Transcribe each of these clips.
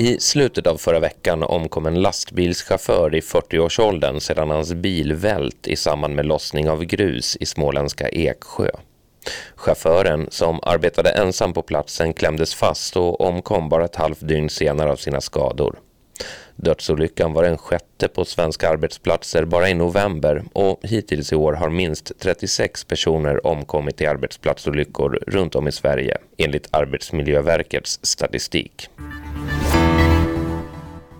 I slutet av förra veckan omkom en lastbilschaufför i 40-årsåldern sedan hans bil vält i samband med lossning av grus i småländska Eksjö. Chauffören, som arbetade ensam på platsen, klämdes fast och omkom bara ett halvt dygn senare av sina skador. Dödsolyckan var den sjätte på svenska arbetsplatser bara i november och hittills i år har minst 36 personer omkommit i arbetsplatsolyckor runt om i Sverige, enligt Arbetsmiljöverkets statistik.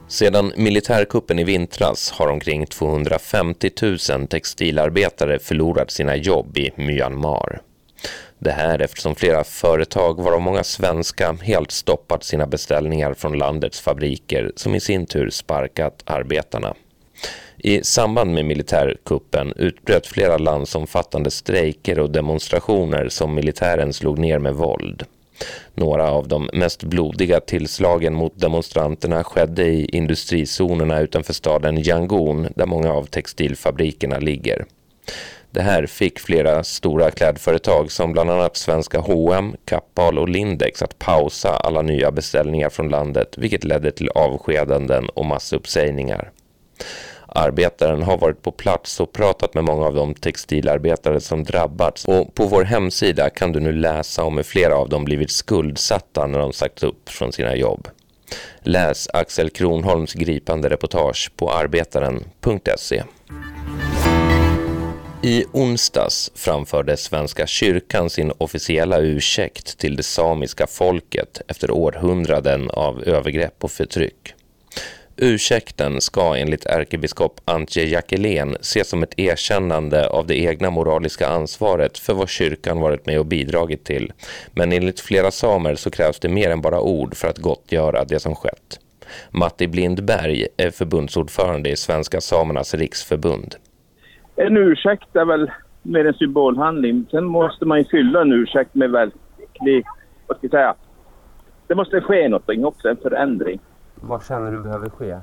Sedan militärkuppen i vintras har omkring 250 000 textilarbetare förlorat sina jobb i Myanmar. Det här eftersom flera företag, varav många svenska, helt stoppat sina beställningar från landets fabriker som i sin tur sparkat arbetarna. I samband med militärkuppen utbröt flera landsomfattande strejker och demonstrationer som militären slog ner med våld. Några av de mest blodiga tillslagen mot demonstranterna skedde i industrizonerna utanför staden Yangon där många av textilfabrikerna ligger. Det här fick flera stora klädföretag som bland annat svenska H&M, Kappahl och Lindex att pausa alla nya beställningar från landet vilket ledde till avskedanden och massuppsägningar. Arbetaren har varit på plats och pratat med många av de textilarbetare som drabbats och på vår hemsida kan du nu läsa om hur flera av dem blivit skuldsatta när de sagts upp från sina jobb. Läs Axel Kronholms gripande reportage på arbetaren.se. I onsdags framförde Svenska kyrkan sin officiella ursäkt till det samiska folket efter århundraden av övergrepp och förtryck. Ursäkten ska enligt ärkebiskop Antje Jackelén ses som ett erkännande av det egna moraliska ansvaret för vad kyrkan varit med och bidragit till. Men enligt flera samer så krävs det mer än bara ord för att gottgöra det som skett. Matti Blindberg är förbundsordförande i Svenska samernas riksförbund. En ursäkt är väl mer en symbolhandling. Sen måste man ju fylla en ursäkt med verklig, vad ska jag säga, det måste ske någonting också, en förändring. Vad känner du behöver ske?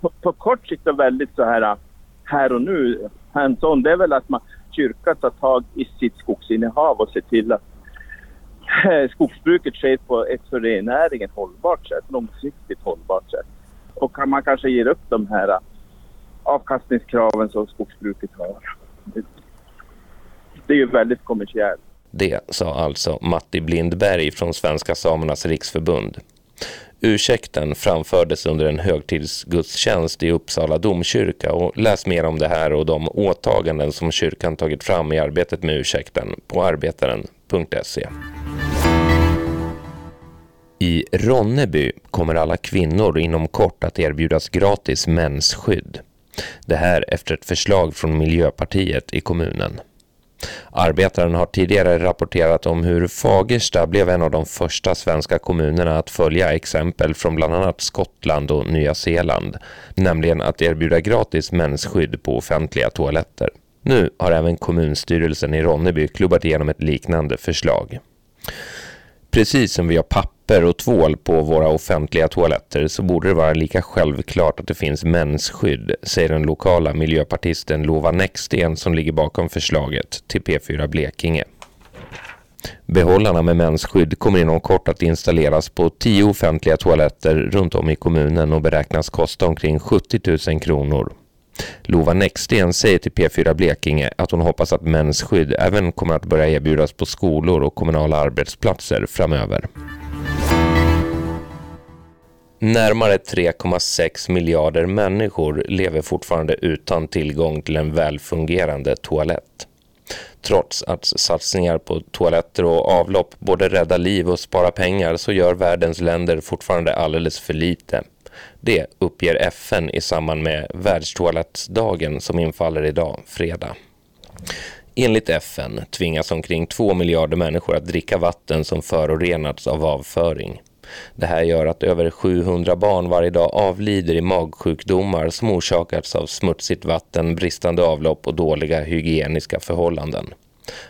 På, på kort sikt och väldigt så här här och nu, hands on, det är väl att man kyrkan tar tag i sitt skogsinnehav och ser till att eh, skogsbruket sker på ett för rennäringen hållbart sätt, långsiktigt hållbart sätt. Och man kanske ger upp de här avkastningskraven som skogsbruket har. Det är ju väldigt kommersiellt. Det sa alltså Matti Blindberg från Svenska Samernas Riksförbund. Ursäkten framfördes under en högtidsgudstjänst i Uppsala domkyrka och läs mer om det här och de åtaganden som kyrkan tagit fram i arbetet med ursäkten på arbetaren.se. I Ronneby kommer alla kvinnor inom kort att erbjudas gratis mensskydd. Det här efter ett förslag från Miljöpartiet i kommunen. Arbetaren har tidigare rapporterat om hur Fagersta blev en av de första svenska kommunerna att följa exempel från bland annat Skottland och Nya Zeeland, nämligen att erbjuda gratis mensskydd på offentliga toaletter. Nu har även kommunstyrelsen i Ronneby klubbat igenom ett liknande förslag. Precis som vi har papper och tvål på våra offentliga toaletter så borde det vara lika självklart att det finns mensskydd, säger den lokala miljöpartisten Lova Näcksten som ligger bakom förslaget till P4 Blekinge. Behållarna med mensskydd kommer inom kort att installeras på tio offentliga toaletter runt om i kommunen och beräknas kosta omkring 70 000 kronor. Lova Näcksten säger till P4 Blekinge att hon hoppas att mensskydd även kommer att börja erbjudas på skolor och kommunala arbetsplatser framöver. Närmare 3,6 miljarder människor lever fortfarande utan tillgång till en välfungerande toalett. Trots att satsningar på toaletter och avlopp både räddar liv och sparar pengar så gör världens länder fortfarande alldeles för lite. Det uppger FN i samband med världstoalettdagen som infaller idag, fredag. Enligt FN tvingas omkring 2 miljarder människor att dricka vatten som förorenats av avföring. Det här gör att över 700 barn varje dag avlider i magsjukdomar som orsakats av smutsigt vatten, bristande avlopp och dåliga hygieniska förhållanden.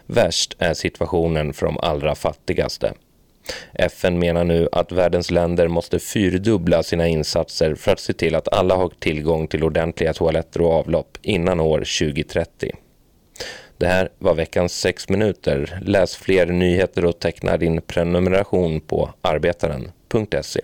Värst är situationen för de allra fattigaste. FN menar nu att världens länder måste fyrdubbla sina insatser för att se till att alla har tillgång till ordentliga toaletter och avlopp innan år 2030. Det här var veckans 6 minuter. Läs fler nyheter och teckna din prenumeration på arbetaren.se.